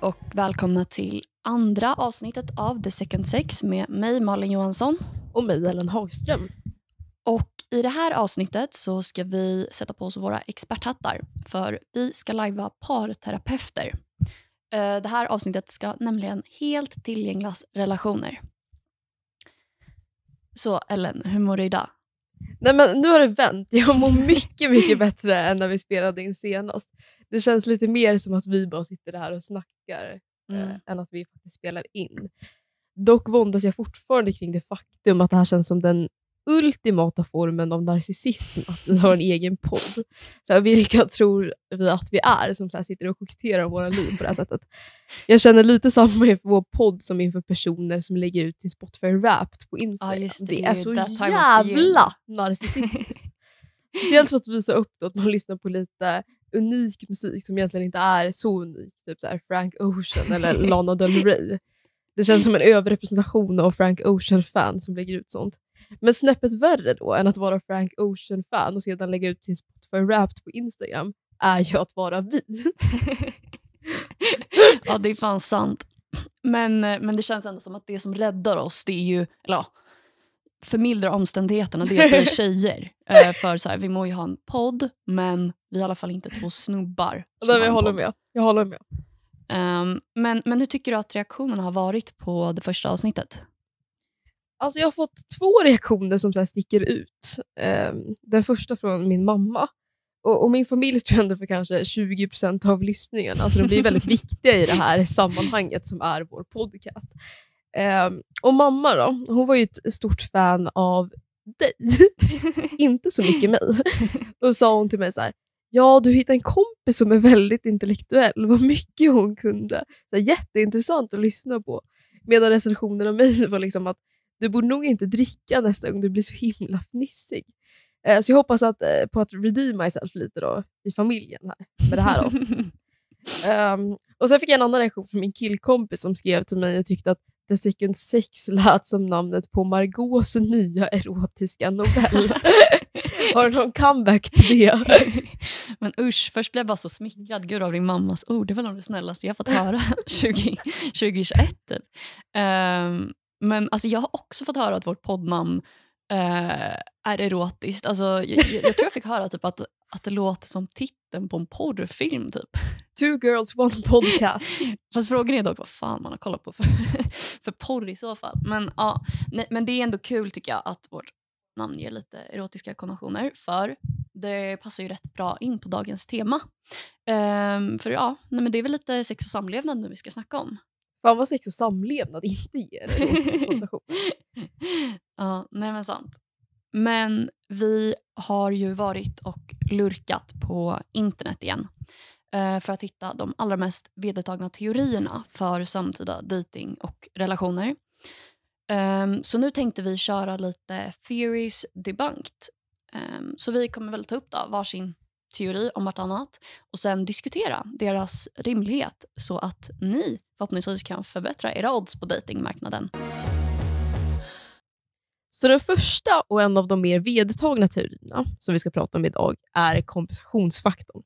Och välkomna till andra avsnittet av The Second Sex med mig Malin Johansson. Och mig Ellen Hagström. Och I det här avsnittet så ska vi sätta på oss våra experthattar för vi ska lajva parterapeuter. Eh, Det här avsnittet ska nämligen helt tillgänglas relationer. Så Ellen, hur mår du idag? Nej, men nu har det vänt. Jag mår mycket, mycket bättre än när vi spelade in senast. Det känns lite mer som att vi bara sitter här och snackar Mm. eh, än att vi faktiskt spelar in. Dock våndas jag fortfarande kring det faktum att det här känns som den ultimata formen av narcissism, att vi har en egen podd. Så här, vilka tror vi att vi är som så sitter och koketterar om våra liv på det här sättet? Jag känner lite samma inför vår podd som inför personer som lägger ut sin Spotify Wrapped på Instagram. just det, det, det är så jävla narcissistiskt. Speciellt för att visa upp då att man lyssnar på lite unik musik som egentligen inte är så unik. Typ så Frank Ocean eller Lana Del Rey. Det känns som en överrepresentation av Frank Ocean-fans som lägger ut sånt. Men snäppet värre då än att vara Frank Ocean-fan och sedan lägga ut sin Spotify Wrapped på Instagram är ju att vara vi. ja, det är fan sant. Men, men det känns ändå som att det som räddar oss, det är ju, eller ja, förmildrar omständigheterna, det är att vi är tjejer. Eh, för så här, vi må ju ha en podd, men vi är i alla fall inte två snubbar. har jag håller med. Jag håller med. Ehm, men, men hur tycker du att reaktionerna har varit på det första avsnittet? Alltså jag har fått två reaktioner som så sticker ut. Ehm, den första från min mamma. Och, och Min familj står ändå för kanske 20% av lyssningarna, så de blir väldigt viktiga i det här sammanhanget som är vår podcast. Ehm, och Mamma då, hon var ju ett stort fan av dig, inte så mycket mig. Då sa hon till mig så här, ja du hittade en kompis som är väldigt intellektuell, vad mycket hon kunde. Så här, jätteintressant att lyssna på. Medan recensionen av mig var liksom att du borde nog inte dricka nästa gång, du blir så himla fnissig. Eh, så jag hoppas att, eh, på att redeem myself lite då, i familjen här, med det här. Ehm, och Sen fick jag en annan reaktion från min killkompis som skrev till mig och tyckte att The Second Sex lät som namnet på Margaux nya erotiska novell. Har du någon comeback till det? men usch, först blev jag bara så smickrad. Gud av din mammas ord, det var nog det snällaste jag fått höra 20, 2021. Typ. Ehm, men alltså, jag har också fått höra att vårt poddnamn eh, är erotiskt. Alltså, jag, jag, jag tror jag fick höra typ att, att det låter som titeln på en porrfilm. Typ. Two girls, one podcast. Fast frågan är dock vad fan man har kollat på för, för porr i så fall. Men, ja, nej, men det är ändå kul tycker jag att vårt namn ger lite erotiska konnotationer för det passar ju rätt bra in på dagens tema. Ehm, för ja, nej, men det är väl lite sex och samlevnad nu vi ska snacka om. Fan vad sex och samlevnad inte ger erotisk konnotation. ja, nej men sant. Men vi har ju varit och lurkat på internet igen eh, för att hitta de allra mest vedertagna teorierna för samtida dating och relationer. Um, så nu tänkte vi köra lite theories debunked. Um, så vi kommer väl ta upp då varsin teori om vartannat och sen diskutera deras rimlighet så att ni förhoppningsvis kan förbättra era odds på datingmarknaden. Så den första och en av de mer vedertagna teorierna som vi ska prata om idag är kompensationsfaktorn.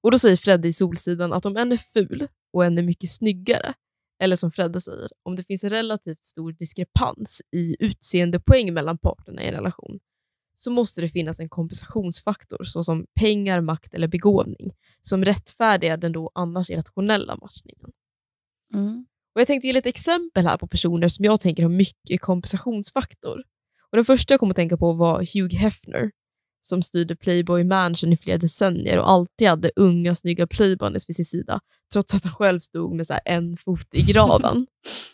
Och Då säger Fredde i Solsidan att om en är ful och en är mycket snyggare, eller som Fredde säger, om det finns en relativt stor diskrepans i utseendepoäng mellan parterna i en relation, så måste det finnas en kompensationsfaktor såsom pengar, makt eller begåvning som rättfärdigar den då annars irrationella matchningen. Mm. Och Jag tänkte ge lite exempel här på personer som jag tänker har mycket kompensationsfaktor. Och Den första jag kom att tänka på var Hugh Hefner som styrde Playboy Mansion i flera decennier och alltid hade unga snygga playboys vid sin sida trots att han själv stod med så en fot i graven.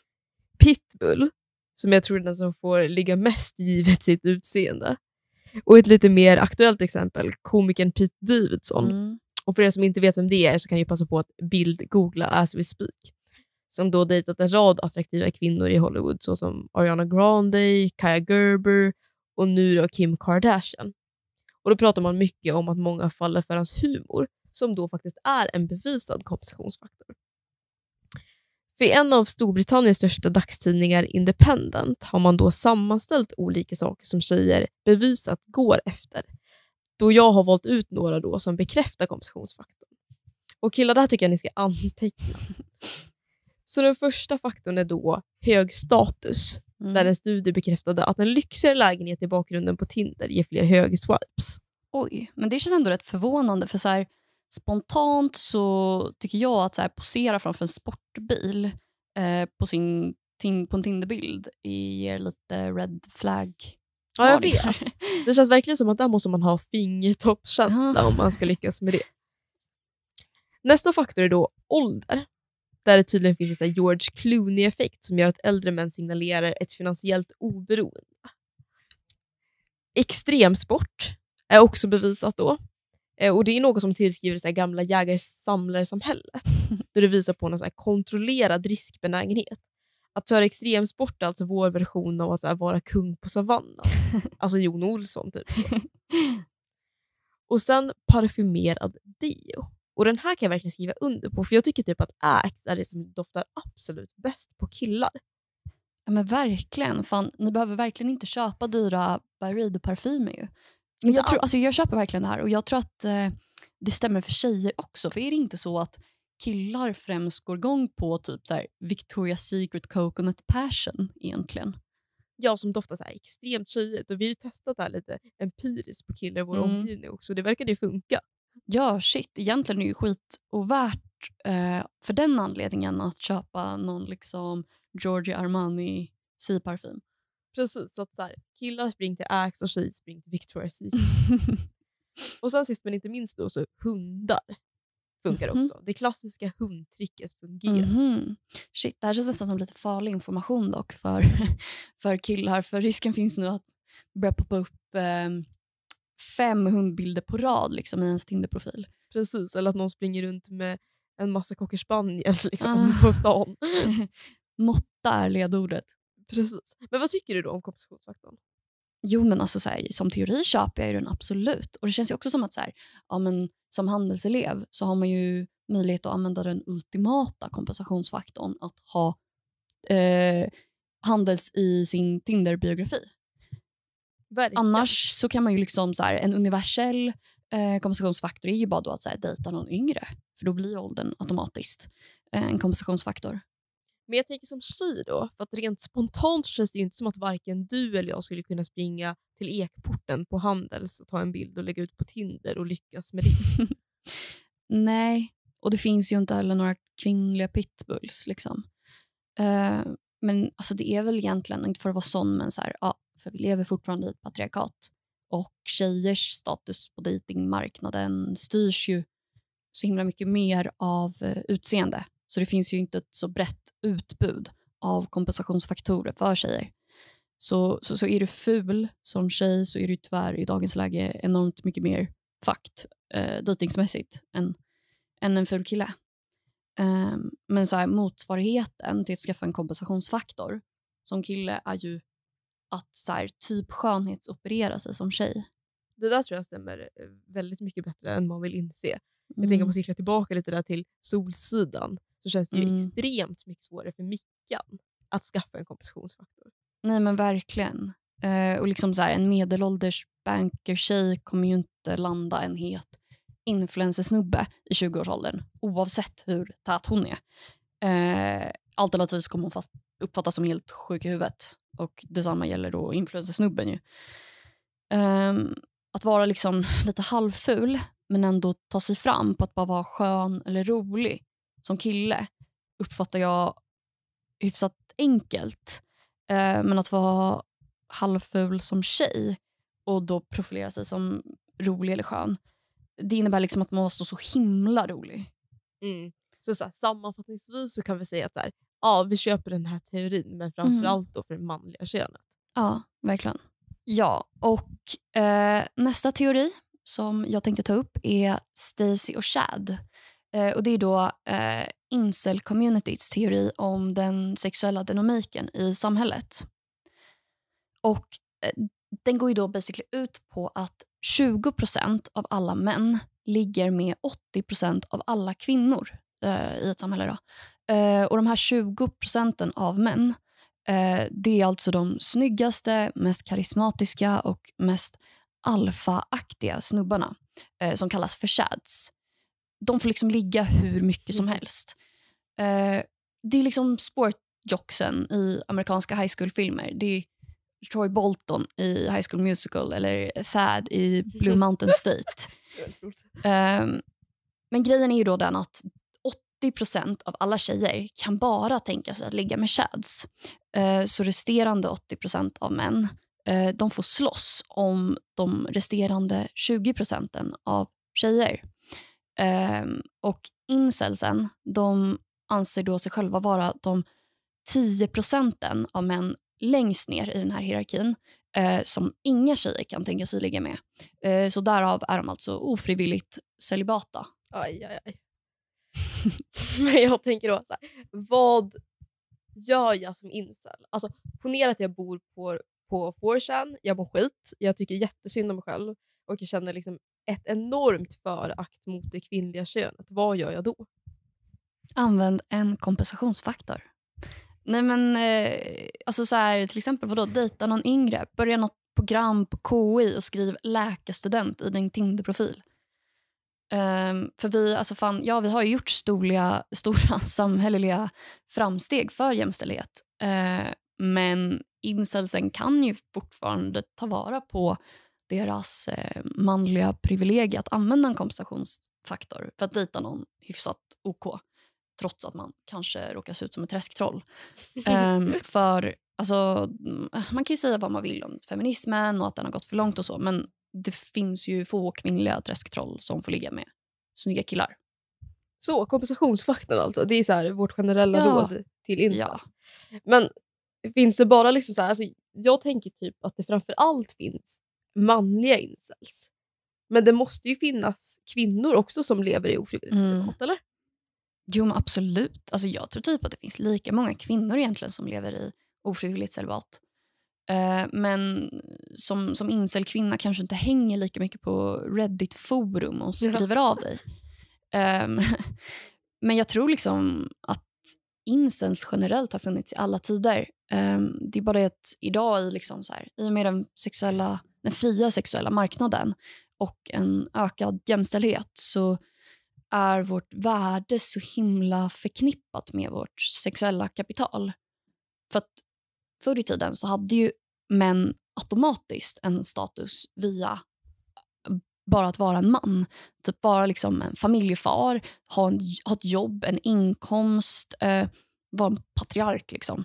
Pitbull, som jag tror är den som får ligga mest givet sitt utseende. Och ett lite mer aktuellt exempel, komikern Pete Davidson. Mm. Och för er som inte vet vem det är så kan jag passa på att bildgoogla as we speak. Som då dejtat en rad attraktiva kvinnor i Hollywood såsom Ariana Grande, Kaya Gerber och nu då Kim Kardashian. Och Då pratar man mycket om att många faller för hans humor som då faktiskt är en bevisad kompensationsfaktor. För en av Storbritanniens största dagstidningar, Independent, har man då sammanställt olika saker som tjejer bevisat går efter. Då jag har valt ut några då som bekräftar kompensationsfaktorn. Och killar, det här tycker jag ni ska anteckna. Så den första faktorn är då hög status, Mm. där en studie bekräftade att en lyxigare lägenhet i bakgrunden på Tinder ger fler högswipes. Oj, men det känns ändå rätt förvånande. För så här, Spontant så tycker jag att så här, posera framför en sportbil eh, på, sin, på en Tinderbild ger lite red flag. Ja, jag vet. Det känns verkligen som att där måste man ha fingertoppskänsla Ja. om man ska lyckas med det. Nästa faktor är då ålder. Där det tydligen finns en George Clooney-effekt som gör att äldre män signalerar ett finansiellt oberoende. Extremsport är också bevisat då. Eh, Och Det är något som tillskriver det gamla jägare-samlare-samhället. Då det visar på någon så här kontrollerad riskbenägenhet. Att köra extremsport är alltså vår version av att vara kung på savannen. Alltså Jon Olsson typ. Och sen parfymerad deo. Och den här kan jag verkligen skriva under på, för jag tycker typ att Axe är det som doftar absolut bäst på killar. Ja, men verkligen. Fan, ni behöver verkligen inte köpa dyra Byredo-parfymer. ju. Men jag, tror, alltså, jag köper verkligen det här och jag tror att eh, det stämmer för tjejer också. För är det inte så att killar främst går igång på typ så här, Victoria's Secret Coconut Passion egentligen? Jag som doftar så här extremt tjejigt och vi har ju testat det här lite empiriskt på killar i vår Mm. omgivning också. Det verkar ju funka. Ja, shit. Egentligen är det ju skit och värt eh, för den anledningen att köpa någon liksom Giorgio Armani C-parfym. Precis, så att så här, killar springer till Axe och tjejer springer till Victoria's Secret. Och sen sist men inte minst då så hundar funkar Mhm. också. Det klassiska hundtricket fungerar. Mhm. Shit, det här känns nästan som lite farlig information dock för, för killar. För risken finns nu att det börjar poppa upp eh, fem hundbilder på rad liksom, i ens Tinder-profil. Precis, eller att någon springer runt med en massa cocker spaniels liksom, Ah. på stan. Måtta är ledordet. Precis. Men vad tycker du då om kompensationsfaktorn? Jo, men alltså så här, som teori köper jag ju den absolut. Och det känns ju också som att så här, ja, men, som handelselev så har man ju möjlighet att använda den ultimata kompensationsfaktorn att ha eh, handels i sin Tinder-biografi. Verkligen. Annars så kan man ju liksom så här, en universell eh, kompensationsfaktor är ju bara då att så här, dejta någon yngre. För då blir åldern automatiskt eh, en kompensationsfaktor. Men jag tänker som tjej då, för att rent spontant så känns det ju inte som att varken du eller jag skulle kunna springa till Ekporten på Handels och ta en bild och lägga ut på Tinder och lyckas med det. Nej, och det finns ju inte heller några kvinnliga pitbulls. Liksom. Eh, men alltså, det är väl egentligen, inte för att vara sån, men så här, ja, för vi lever fortfarande i ett patriarkat. Och tjejers status på datingmarknaden styrs ju så himla mycket mer av eh, utseende. Så det finns ju inte ett så brett utbud av kompensationsfaktorer för tjejer. Så, så, så är du ful som tjej så är du tyvärr i dagens läge enormt mycket mer fucked eh, dejtingsmässigt än, än en ful kille. Um, men så här, motsvarigheten till att skaffa en kompensationsfaktor som kille är ju att så här, typ skönhetsoperera sig som tjej. Det där tror jag stämmer eh, väldigt mycket bättre än man vill inse. Jag Mm. tänker om man cyklar tillbaka lite där till Solsidan så känns det ju Mm. extremt mycket svårare för Mickan att skaffa en kompensationsfaktor. Nej men verkligen. Eh, och liksom så här, en medelålders bankertjej kommer ju inte landa en het influencersnubbe i 20-årsåldern oavsett hur tät hon är. Eh, alternativt så kommer hon fast uppfattas som helt sjuk i huvudet. Och detsamma gäller då influencersnubben ju. Ehm, att vara liksom lite halvful men ändå ta sig fram på att bara vara skön eller rolig som kille uppfattar jag hyfsat enkelt. Uh, men att vara halvful som tjej och då profilera sig som rolig eller skön, det innebär liksom att man måste vara så himla rolig. Mm. Så, så här, sammanfattningsvis så kan vi säga att så här, ja, vi köper den här teorin men framförallt då för det manliga könet. Ja, verkligen. Ja, och eh, nästa teori som jag tänkte ta upp är Stacy och Chad. Eh, och det är då eh, incel-communityts teori om den sexuella dynamiken i samhället. Och eh, den går ju då basically ut på att 20% av alla män ligger med 80% av alla kvinnor eh, i ett samhälle. Då. Eh, och de här 20 procenten av män Eh, det är alltså de snyggaste, mest karismatiska och mest alfaaktiga snubbarna eh, som kallas för chads. de får liksom ligga hur mycket som Mm. helst. Eh, det är liksom sportjocksen i amerikanska high school-filmer. Det är Troy Bolton i High School Musical eller Thad i Blue Mountain State. Ehm, men grejen är ju då den att 80% av alla tjejer kan bara tänka sig att ligga med chads. Eh, så resterande 80% av män eh, de får slåss om de resterande 20 procenten av tjejer. Ehm, och incelsen de anser då sig själva vara de 10 procenten av män längst ner i den här hierarkin eh, som inga tjejer kan tänka sig ligga med. Eh, så därav är de alltså ofrivilligt celibata. Aj, aj, aj. Men jag tänker då, så här, vad gör jag som incel? Alltså, ponera att jag bor på, på 4chan, jag mår skit, jag tycker jättesynd om mig själv och jag känner liksom ett enormt förakt mot det kvinnliga könet. Vad gör jag då? Använd en kompensationsfaktor. Nej men, eh, alltså så här, till exempel vadå, dejta någon yngre, börja något program på KI och skriv läkarstudent i din Tinder-profil. Ehm, för vi, alltså fan, ja, vi har ju gjort stora, stora samhälleliga framsteg för jämställdhet. Eh, men incelsen kan ju fortfarande ta vara på deras eh, manliga privilegier att använda en kompensationsfaktor för att dejta någon hyfsat OK trots att man kanske råkar se ut som ett träsktroll. Ehm, för alltså, mm, Man kan ju säga vad man vill om feminismen och att den har gått för långt och så men det finns ju få kvinnliga träsktroll som får ligga med snygga killar. Så, kompensationsfaktorn alltså. Det är så här, vårt generella Ja. råd till incels. Ja. Men finns det bara liksom så här, alltså, jag tänker typ att det framför allt finns manliga incels. Men det måste ju finnas kvinnor också som lever i ofrivilligt Mm. eller? Jo, men absolut. Alltså, jag tror typ att det finns lika många kvinnor egentligen som lever i ofrivilligt celibat. Eh, men som, som incel-kvinna kanske inte hänger lika mycket på Reddit-forum och skriver av dig. Ehm, men jag tror liksom att incels generellt har funnits i alla tider. Ehm, det är bara det att idag i, liksom så här, i och med den, sexuella, den fria sexuella marknaden och en ökad jämställdhet så är vårt värde så himla förknippat med vårt sexuella kapital. För att förr i tiden så hade ju män automatiskt en status via bara att vara en man. Typ vara liksom en familjefar, ha, en, ha ett jobb, en inkomst, eh, vara en patriark. Liksom.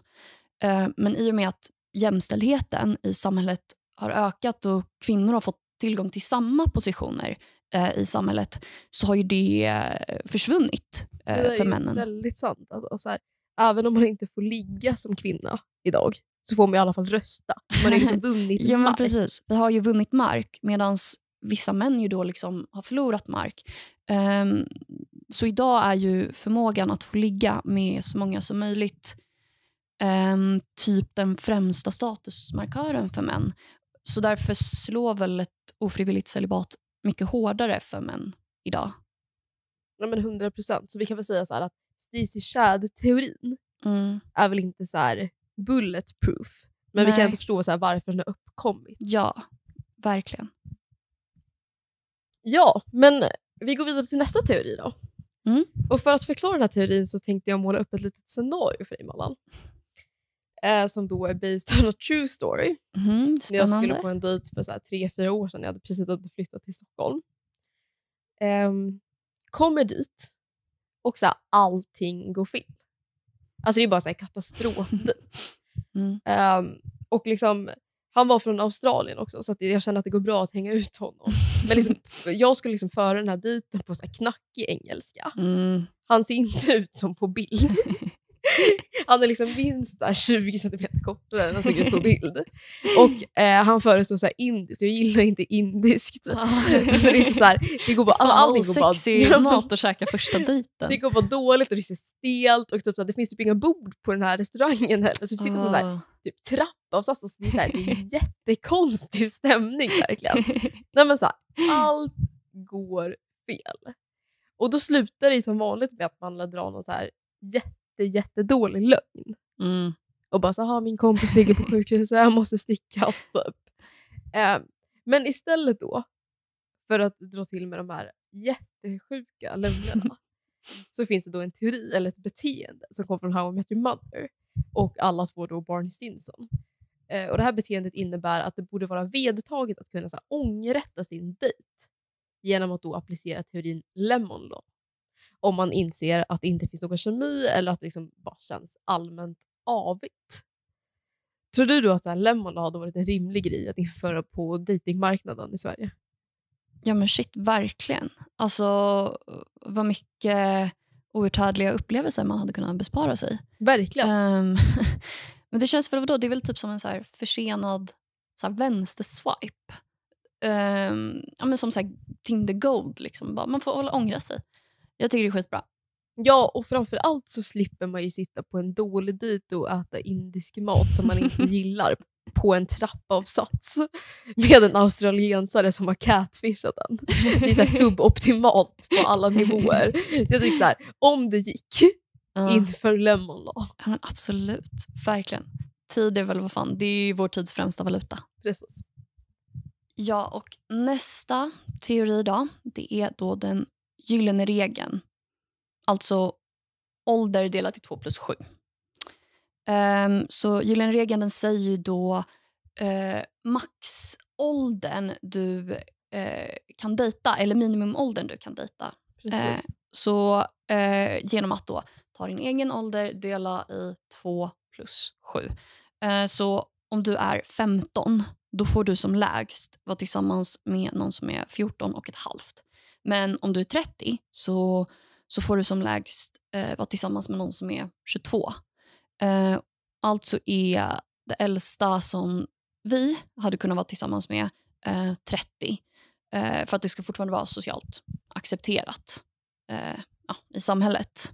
Eh, men i och med att jämställdheten i samhället har ökat och kvinnor har fått tillgång till samma positioner eh, i samhället så har ju det eh, försvunnit Det eh, är för männen. väldigt sant. Alltså, så här, även om man inte får ligga som kvinna idag så får man i alla fall rösta. Man har liksom vunnit Ja, mark. precis. Vi har ju vunnit mark medan vissa män ju då liksom har förlorat mark. Ehm, så idag är ju förmågan att få ligga med så många som möjligt ehm, typ den främsta statusmarkören för män. Så därför slår väl ett ofrivilligt celibat mycket hårdare för män idag. Ja, men 100 procent. Så vi kan väl säga så att Stacey Chad-teorin Mm. är väl inte så här bulletproof. Men vi kan Nej. inte förstå så här varför den har uppkommit. Ja, verkligen. Ja, men vi går vidare till nästa teori då. Mm. Och För att förklara den här teorin så tänkte jag måla upp ett litet scenario för dig Mallan. Eh, som då är based on a true story. När jag skulle på en dejt för så här tre, fyra år sedan. Jag hade precis hade flyttat till Stockholm. Ehm, kommer dit och så här, allting går fel. Alltså det är bara så här katastrof. Mm. Ehm, och liksom, han var från Australien också så jag kände att det går bra att hänga ut honom. Men liksom, jag skulle liksom föra den här dejten på så här knackig engelska. Mm. Han ser inte ut som på bild. Han är liksom minst där 20 centimeter kortare än han såg ut på bild. Och eh, han föreslår så här indiskt. Jag gillar inte indiskt. Så det är så här, det går bara, Fan, allting går bara, osexig Ja, mat att käka första dejten. det går bara dåligt och det är så stelt. Och typ, så här, det finns typ inga bord på den här restaurangen heller. Så vi sitter på så här, Ah. typ, trappavsats. Alltså, det, är så här, det är jättekonstig stämning verkligen. Nej, men så här, allt går fel. Och då slutar det som vanligt med att man drar någon så här jätte, jättedålig lögn. Mm. Och bara så här, min kompis ligger på sjukhuset, jag måste sticka. Typ. Eh, men istället då, för att dra till med de här jättesjuka lögnerna så finns det då en teori eller ett beteende som kommer från How I Met Your Mother och allas vår då Barney Stinson. Eh, och det här beteendet innebär att det borde vara vedertaget att kunna så här, ångerrätta sin dejt genom att då applicera teorin Lemon Law. Om man inser att det inte finns någon kemi eller att det liksom bara känns allmänt avigt. Tror du då att så här, hade varit en rimlig grej att införa på datingmarknaden i Sverige? Ja men shit, verkligen. Alltså vad mycket outhärdliga upplevelser man hade kunnat bespara sig. Verkligen. Ehm, men det känns väl, vadå? det är väl typ som en så här försenad så här vänsterswipe. Um, ja, men som så här Tinder Gold. Liksom. Bara, man får hålla ångra sig. Jag tycker det är skitbra. Ja, och framför allt så slipper man ju sitta på en dålig dejt och äta indisk mat som man inte gillar på en trappavsats med en australiensare som har catfishat den. Det är så suboptimalt på alla nivåer. Så jag tycker så här, om det gick, Ja. inför Lemon Law. Ja, men absolut, verkligen. Tid är väl vad fan, det är ju vår tids främsta valuta. Precis. Ja, och nästa teori då, det är då den gyllene regeln. Alltså ålder delat till 2 plus 7. Um, så gyllene regeln den säger ju då uh, maxåldern du eh, kan dejta, eller minimumåldern du kan dejta. Precis. Eh, Så genom att då ta din egen ålder, dela i 2 plus 7. Eh, så om du är 15, då får du som lägst vara tillsammans med någon som är 14 och ett halvt. Men om du är 30 så, så får du som lägst eh, vara tillsammans med någon som är 22. Eh, alltså är det äldsta som vi hade kunnat vara tillsammans med eh, 30. Eh, för att det ska fortfarande vara socialt accepterat eh, ja, i samhället.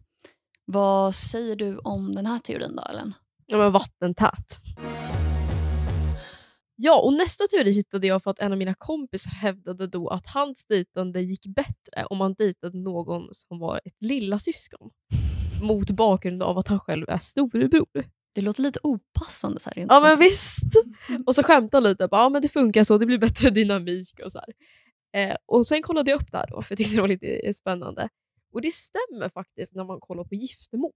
Vad säger du om den här teorin då, Ellen? Ja, men vattentät. Ja, och nästa teori hittade jag för att en av mina kompisar hävdade då att hans dejtande gick bättre om man dejtade någon som var ett lilla syskon mot bakgrund av att han själv är storebror. Det låter lite opassande. Så här, Ja men visst! Och så skämtade han lite, bara, ja men det funkar så, det blir bättre dynamik och så här. Eh, och sen kollade jag upp det här då, för jag tyckte det var lite spännande. Och det stämmer faktiskt när man kollar på giftermål.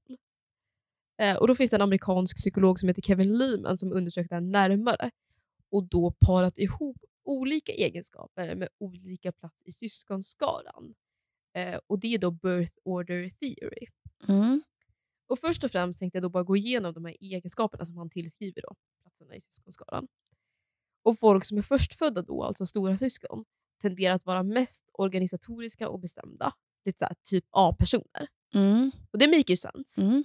Eh, och då finns det en amerikansk psykolog som heter Kevin Lehman som undersökt det här närmare och då parat ihop olika egenskaper med olika plats i syskonskaran. Eh, och det är då birth order theory. Mm. Och först och främst tänkte jag då bara gå igenom de här egenskaperna som han tillskriver då, platserna i syskonskaran. Och folk som är förstfödda då, alltså stora syskon, tenderar att vara mest organisatoriska och bestämda. Lite så här, typ A-personer. Mm. Och det make ju sense. Mm.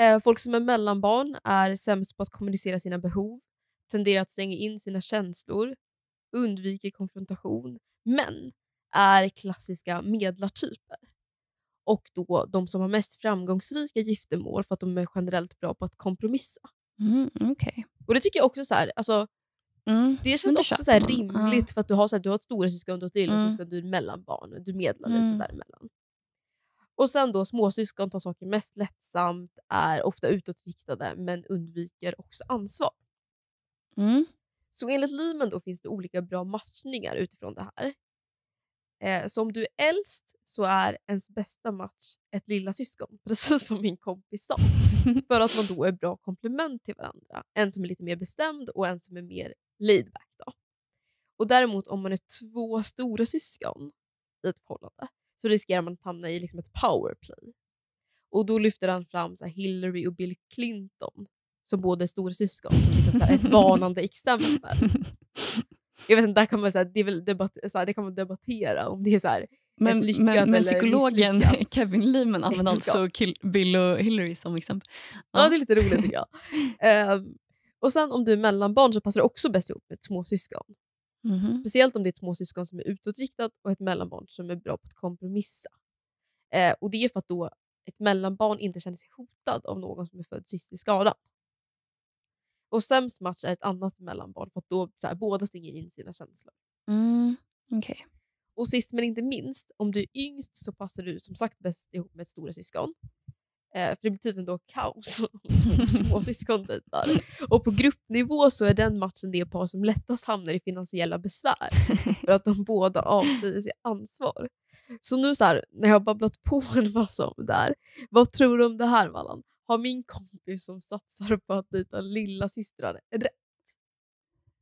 Eh, folk som är mellanbarn är sämst på att kommunicera sina behov, tenderar att stänga in sina känslor, undviker konfrontation, men är klassiska medlartyper. Och då de som har mest framgångsrika giftermål för att de är generellt bra på att kompromissa. Mm. Okej. Och det tycker jag också så här, alltså, Mm. det känns det också så här rimligt för att du har, så här, du har ett stora syskon, du har ett lilla Mm. du är mellanbarn, du medlar Mm. lite däremellan. Och sen då småsyskon tar saker mest lättsamt, är ofta utåtriktade men undviker också ansvar. Mm. Så enligt Limen då finns det olika bra matchningar utifrån det här. Eh, så om du är äldst så är ens bästa match ett lilla syskon, precis som min kompis sa. För att man då är bra komplement till varandra. En som är lite mer bestämd och en som är mer laid back. Då. Och däremot om man är två stora syskon i ett förhållande så riskerar man att hamna i liksom ett powerplay. Och då lyfter han fram så Hillary och Bill Clinton som båda är stora syskon som liksom så här ett varnande exempel. Jag vet inte, där kan man, så här, det, väl debatt, så här, det kan man debattera om det är så här, Men, lyckat men, men psykologen misslyckat. Kevin Lehman använder alltså Kill- Bill och Hillary som exempel. Ja, det är lite roligt tycker jag. Ehm, och sen om du är mellanbarn så passar det också bäst ihop med ett småsyskon. Mhm. Speciellt om det är ett småsyskon som är utåtriktat och ett mellanbarn som är bra på att kompromissa. Eh, och Det är för att då ett mellanbarn inte känner sig hotad av någon som är född sist i skaran. Och sämst match är ett annat mellanbarn för att då så här, båda stänger in sina känslor. Mm. Okej. Och sist men inte minst, om du är yngst så passar du som sagt bäst ihop med ett stora syskon. Eh, för det blir tydligen då kaos om småsyskon dejtar. Och på gruppnivå så är den matchen det par som lättast hamnar i finansiella besvär för att de båda avsäger sig ansvar. Så nu så här, när jag har babblat på en massa om det här, vad tror du om det här Vallan? Har min kompis som satsar på att dejta lilla systrar rätt?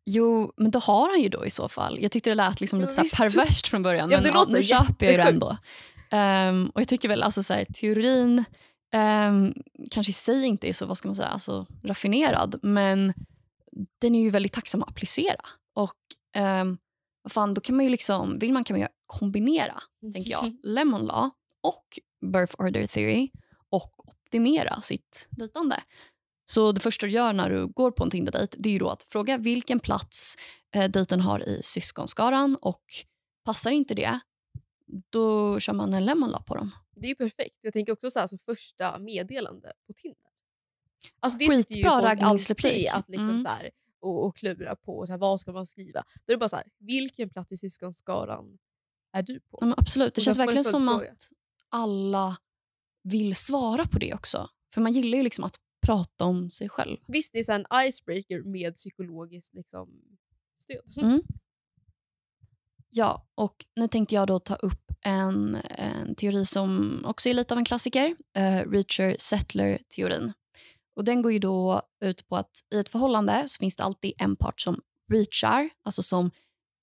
Jo, men det har han ju då i så fall. Jag tyckte det lät liksom lite så perverst från början, Ja, men ja, nu köper jag ju det ändå. Ehm, och jag tycker väl alltså så här, teorin ehm, kanske i sig inte är så vad ska man säga, alltså, raffinerad, men den är ju väldigt tacksam att applicera. Och um, vad fan, då kan man ju liksom, vill man kan man ju kombinera, tänker jag, Lemon Law och Birth Order Theory optimera sitt dejtande. Så det första du gör när du går på en Tinder-dejt det är att fråga vilken plats eh, dejten har i syskonskaran och passar inte det, då kör man en lemon på dem. Det är ju perfekt. Jag tänker också så här, som första meddelande på Tinder. Alltså det Skitbra raggningsreplik. Att liksom Mm. så här, och, och klura på så här, vad ska man skriva. Då är det bara så här, vilken plats i syskonskaran är du på? Ja, absolut, det Och känns verkligen en som följdfråga. att alla vill svara på det också. För man gillar ju liksom att prata om sig själv. Visst, det är en icebreaker med psykologiskt liksom, stöd. Mm. Ja, och nu tänkte jag då ta upp en, en teori som också är lite av en klassiker, uh, Reacher-Settler-teorin. Och Den går ju då ut på att i ett förhållande så finns det alltid en part som reachar, alltså som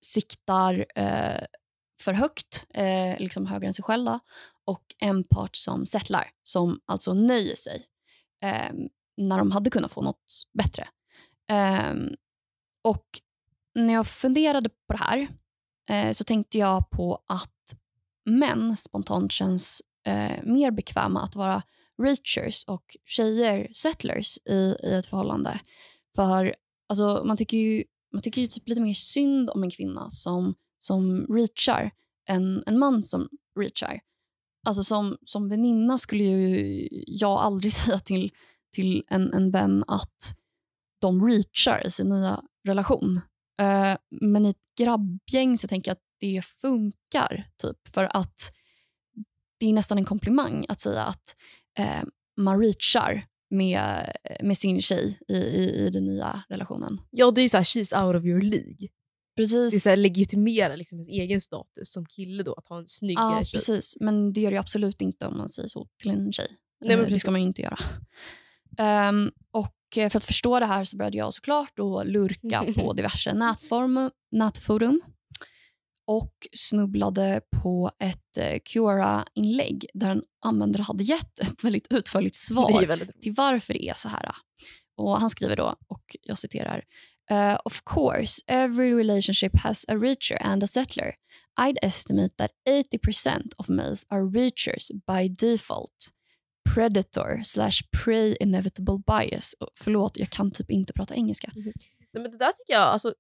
siktar eh, för högt, eh, liksom högre än sig själva, och en part som settlar, som alltså nöjer sig eh, när de hade kunnat få något bättre. Eh, och när jag funderade på det här eh, så tänkte jag på att män spontant känns eh, mer bekväma att vara reachers och tjejer settlers i, i ett förhållande. För alltså, man tycker ju, man tycker ju typ lite mer synd om en kvinna som, som reachar än en man som reachar. Alltså som, som väninna skulle ju jag aldrig säga till, till en, en vän att de reachar i sin nya relation. Uh, men i ett grabbgäng så tänker jag att det funkar. typ För att det är nästan en komplimang att säga att uh, man reachar med, med sin tjej i, i, i den nya relationen. Ja, det är ju så här, she's out of your League. Precis. Det är så här, legitimerar liksom ens egen status som kille då, att ha en snyggare Ja, tjej. precis. Men det gör det absolut inte om man säger så till en tjej. Nej, men Eh, det ska man ju inte göra. Ehm, och eh, för att förstå det här så började jag såklart då lurka på diverse nätform, nätforum och snubblade på ett eh, Quora-inlägg där en användare hade gett ett väldigt utförligt svar väldigt till varför det är så här. Och Han skriver då, och jag citerar. Uh, of course, every relationship has a reacher and a settler. I'd estimate that 80% of males are reachers by default. Predator slash prey inevitable bias. Och förlåt, jag kan typ inte prata engelska. Nej, men det där tycker jag, alltså,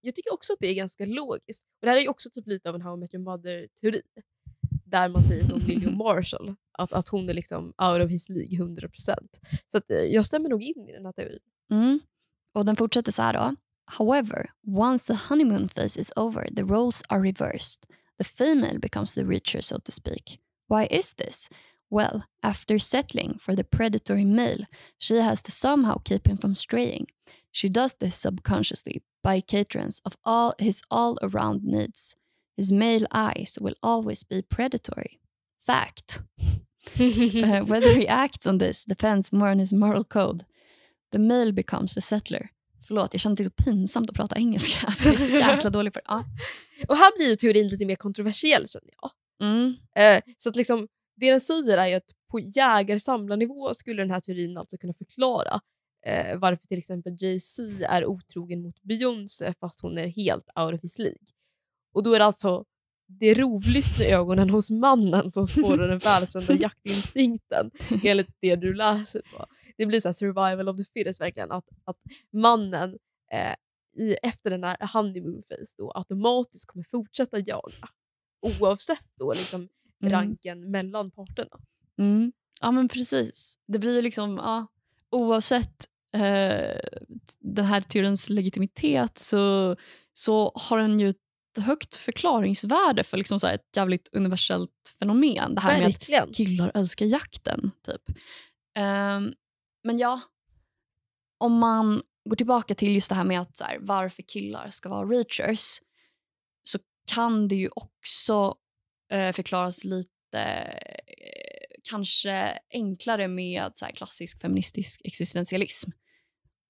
jag tycker också att det är ganska logiskt. Och Det här är ju också typ lite av en How I Met Your Mother-teori. Där man säger som Lily Marshall, att, att hon är liksom out of his League 100%. Så att, eh, jag stämmer nog in i den här teorin. Mm. Och den fortsätter så här då. However, once the honeymoon phase is over, the roles are reversed. The female becomes the reacher, so to speak. Why is this? Well, after settling for the predatory male, she has to somehow keep him from straying. She does this subconsciously by caterance of all his all-around needs. His male eyes will always be predatory. Fact. Uh, whether he acts on this depends more on his moral code. The male becomes a settler. Förlåt, jag känner det så pinsamt att prata engelska. Jag är så jäkla dålig på det. Ja. Och här blir ju teorin lite mer kontroversiell känner jag. Mm. Eh, så att liksom, det den säger är ju att på jägar-samlarnivå skulle den här teorin alltså kunna förklara eh, varför till exempel Jay-Z är otrogen mot Beyoncé fast hon är helt out of his League. Och då är det alltså det rovlystna i ögonen hos mannen som spårar den välkända jaktinstinkten enligt det du läser på. Det blir så här survival of the fittest verkligen. Att, att mannen eh, i, efter den här honeymoon phase då automatiskt kommer fortsätta jaga oavsett då liksom Mm. ranken mellan parterna. Mm. Ja, men precis. Det blir liksom, ja, oavsett eh, den här teorins legitimitet så, så har den ju ett högt förklaringsvärde för liksom så ett jävligt universellt fenomen. Det här med att Verkligen. killar älskar jakten. Typ. Ehm, men ja, om man går tillbaka till just det här med att så här, varför killar ska vara reachers så kan det ju också eh, förklaras lite eh, kanske enklare med så här, klassisk feministisk existentialism.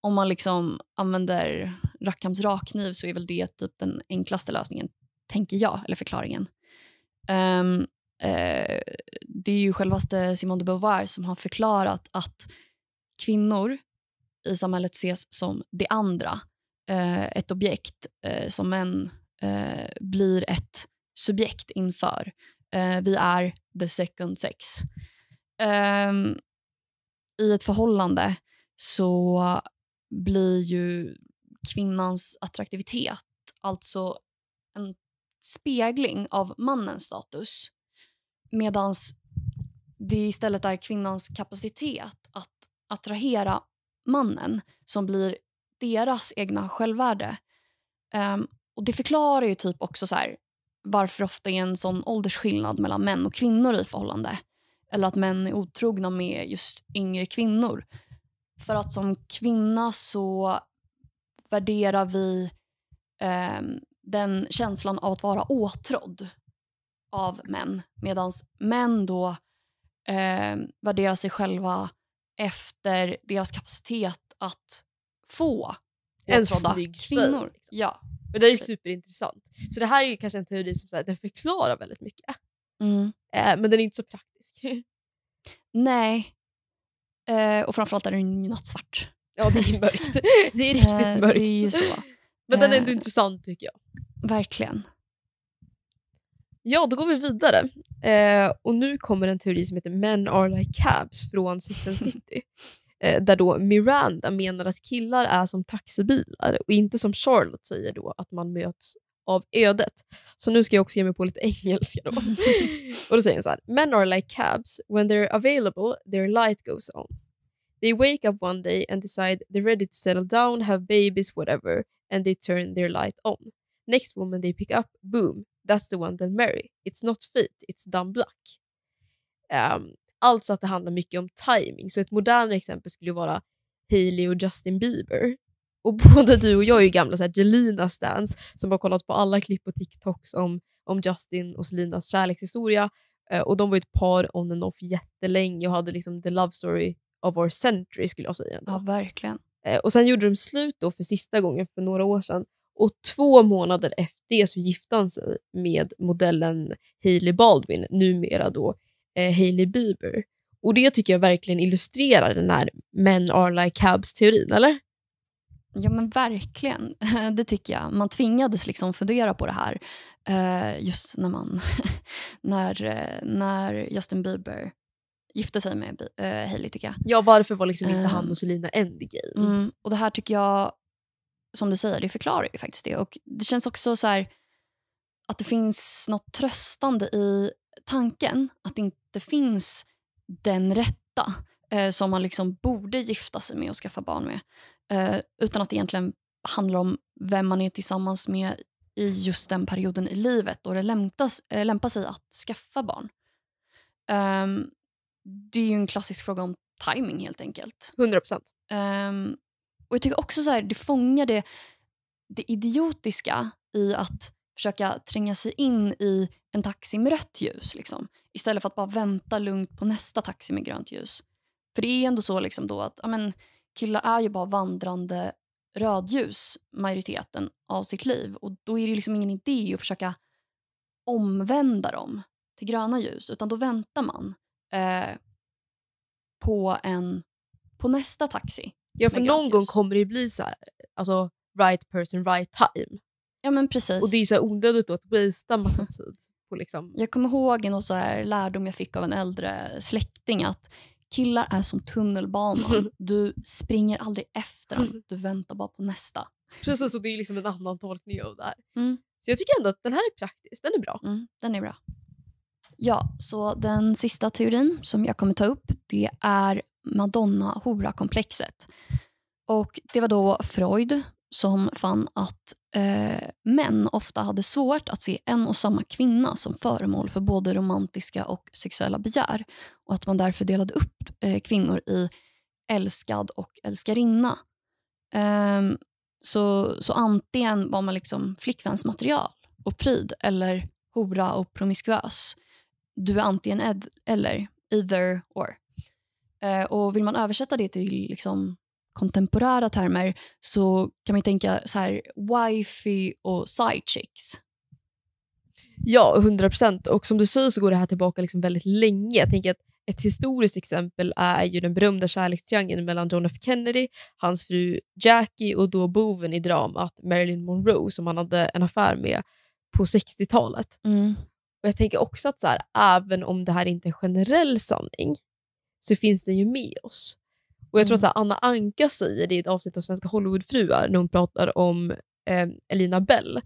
Om man liksom använder Rackhams rakkniv så är väl det typ den enklaste lösningen, tänker jag, eller förklaringen. Um, eh, det är ju självaste Simone de Beauvoir som har förklarat att kvinnor i samhället ses som det andra. Eh, ett objekt eh, som män eh, blir ett subjekt inför. Eh, vi är the second sex. Ehm, I ett förhållande så blir ju kvinnans attraktivitet alltså en spegling av mannens status medan det istället är kvinnans kapacitet attrahera mannen som blir deras egna självvärde. Um, och Det förklarar ju typ också så här, varför ofta är en sån åldersskillnad mellan män och kvinnor i förhållande. Eller att män är otrogna med just yngre kvinnor. För att som kvinna så värderar vi eh, den känslan av att vara åtrådd av män. Medan män då eh, värderar sig själva efter deras kapacitet att få En snygg kvinnor. tjej, liksom. Ja. Och det är superintressant. Så det här är ju kanske en teori som så här, den förklarar väldigt mycket. Mm. Eh, men den är inte så praktisk. Nej. Eh, och framförallt är den ju nattsvart. ja, det är mörkt. Det är riktigt Eh, mörkt. Det är så. Men den är ändå Eh. intressant tycker jag. Verkligen. Ja, då går vi vidare. Eh, och nu kommer en teori som heter Men are like cabs från Sex and City. eh, där då Miranda menar att killar är som taxibilar och inte som Charlotte säger då att man möts av ödet. Så nu ska jag också ge mig på lite engelska då. och då säger han så här. Men are like cabs. When they're available, their light goes on. They wake up one day and decide they're ready to settle down, have babies, whatever, and they turn their light on. Next woman they pick up, boom, that's the one they'll marry. It's not fate, it's dumb luck. Um, alltså att det handlar mycket om timing. Så ett modernare exempel skulle vara Hailey och Justin Bieber. Och både du och jag är ju gamla så här, Jelina stans som har kollat på alla klipp och TikToks om, om Justin och Selinas kärlekshistoria. Eh, och de var ju ett par on and off jättelänge och hade liksom the love story of our century skulle jag säga. ändå. Ja, verkligen. Eh, och Sen gjorde de slut då för sista gången för några år sedan. Och två månader efter det så gifte han sig med modellen Hailey Baldwin, numera då eh, Hailey Bieber. Och det tycker jag verkligen illustrerar den här men are like cabs-teorin, eller? Ja men verkligen, det tycker jag. Man tvingades liksom fundera på det här eh, just när man när, eh, när Justin Bieber gifte sig med eh, Hailey tycker jag. Ja, varför var liksom inte han och Selina endgame? Mm, och det här tycker jag, som du säger, det förklarar ju faktiskt det. Och det känns också så här att det finns något tröstande i tanken att det inte finns den rätta eh, som man liksom borde gifta sig med och skaffa barn med. Eh, utan att det egentligen handlar om vem man är tillsammans med i just den perioden i livet och det lämpas, eh, lämpar sig att skaffa barn. Ehm, det är ju en klassisk fråga om timing helt enkelt. 100 procent. Ehm, och jag tycker också så här, det fångar det, det idiotiska i att försöka tränga sig in i en taxi med rött ljus. Liksom, istället för att bara vänta lugnt på nästa taxi med grönt ljus. För det är ändå så liksom då att amen, killar är ju bara vandrande rödljus majoriteten av sitt liv. Och då är det liksom ingen idé att försöka omvända dem till gröna ljus. Utan då väntar man eh, på, en, på nästa taxi. Ja, för någon gång kommer det ju bli så här, alltså right person, right time. Ja men precis. Och det är så onödigt då att wastea massa tid på liksom... Jag kommer ihåg en så här lärdom jag fick av en äldre släkting att killar är som tunnelbanan. Du springer aldrig efter dem, du väntar bara på nästa. Precis, och det är liksom en annan tolkning av det här. Mm. Så jag tycker ändå att den här är praktisk, den är bra. Mm, den är bra. Ja, så den sista teorin som jag kommer ta upp det är Madonna-hora-komplexet. Och Det var då Freud som fann att eh, män ofta hade svårt att se en och samma kvinna som föremål för både romantiska och sexuella begär och att man därför delade upp eh, kvinnor i älskad och älskarinna. Eh, så, så antingen var man liksom flickvänsmaterial och pryd eller hora och promiskuös. Du är antingen ed, eller, either or. Uh, och Vill man översätta det till liksom kontemporära termer så kan man tänka så här wifey och side chicks. Ja, 100 procent. Och som du säger så går det här tillbaka liksom väldigt länge. Jag tänker att ett historiskt exempel är ju den berömda kärlekstriangeln mellan John F Kennedy, hans fru Jackie och då boven i dramat Marilyn Monroe som han hade en affär med på 60-talet. Mm. Och Jag tänker också att så här, även om det här inte är en generell sanning så finns den ju med oss. Och Jag tror Mm. att här, Anna Anka säger det i ett avsnitt av Svenska Hollywoodfruar när hon pratar om eh, Elina Bell.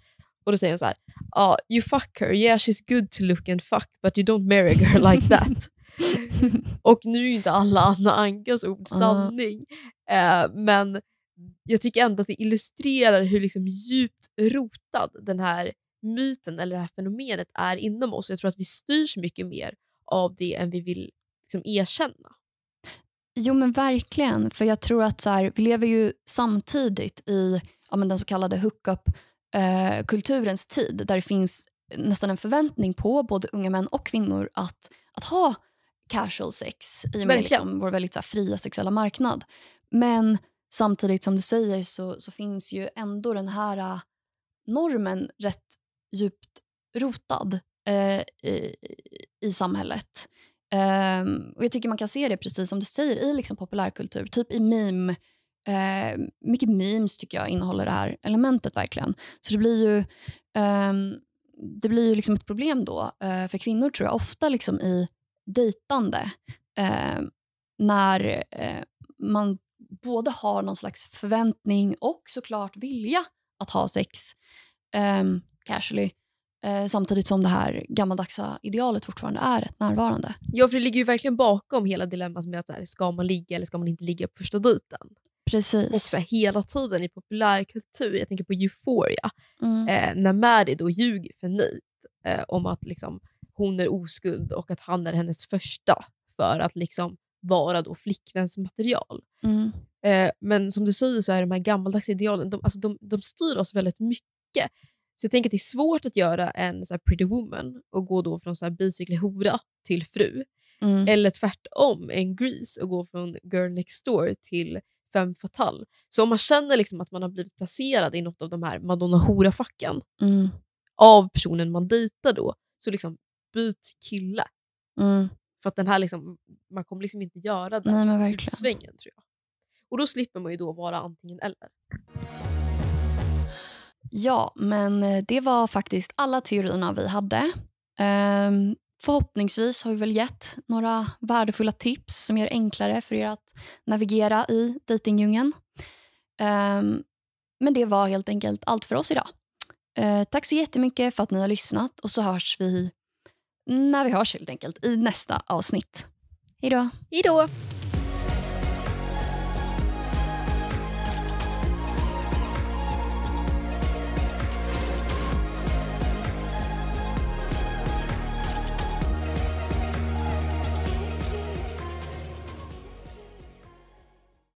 Och Då säger hon så här, ah, you fuck her, yeah she's good to look and fuck but you don't marry girl like that. Och nu är ju inte alla Anna Ankas ord Ja. sanning, eh, men jag tycker ändå att det illustrerar hur liksom djupt rotad den här myten eller det här fenomenet är inom oss. Jag tror att vi styrs mycket mer av det än vi vill liksom erkänna. Jo men verkligen, för jag tror att så här, vi lever ju samtidigt i ja, men den så kallade hookup-kulturens tid där det finns nästan en förväntning på både unga män och kvinnor att, att ha casual sex i och med Verkligen. liksom vår väldigt så här, fria sexuella marknad. Men samtidigt som du säger så, så finns ju ändå den här äh, normen rätt djupt rotad eh, i, i samhället. Um, och Jag tycker man kan se det precis som du säger i liksom populärkultur, typ i meme. Uh, mycket memes tycker jag innehåller det här elementet verkligen. Så det blir ju, um, det blir ju liksom ett problem då uh, för kvinnor tror jag ofta liksom i dejtande Uh, när eh, man både har någon slags förväntning och såklart vilja att ha sex um, casually eh, samtidigt som det här gammaldagsa idealet fortfarande är rätt närvarande. Ja, för det ligger ju verkligen bakom hela dilemmat med att så här, ska man ligga eller ska man inte ligga på första dejten. Precis. Och så här, hela tiden i populärkultur, jag tänker på Euphoria, Mm. eh, när Maddie då ljuger för Nate eh, om att liksom, hon är oskuld och att han är hennes första för att liksom vara då flickvänsmaterial. Mm. Eh, men som du säger så är de här gammaldags idealen, de, alltså de, de styr oss väldigt mycket. Så jag tänker att det är svårt att göra en så pretty woman och gå då från så här basically hora till fru. Mm. Eller tvärtom, en Grease och gå från girl next door till femme fatale. Så om man känner liksom att man har blivit placerad i något av de här madonna hora-facken Mm. av personen man dejtar då, så liksom byt kille. Mm. För att den här liksom, man kommer liksom inte göra den Nej utsvängen tror jag. Och då slipper man ju då vara antingen eller. Ja, men eh, det var faktiskt alla teorierna vi hade. Um, förhoppningsvis har vi väl gett några värdefulla tips som gör det enklare för er att navigera i dejtingdjungeln. Um, ehm, men det var helt enkelt allt för oss idag. Uh, tack så jättemycket för att ni har lyssnat och så hörs vi när vi hörs helt enkelt i nästa avsnitt. Hej då! Hejdå!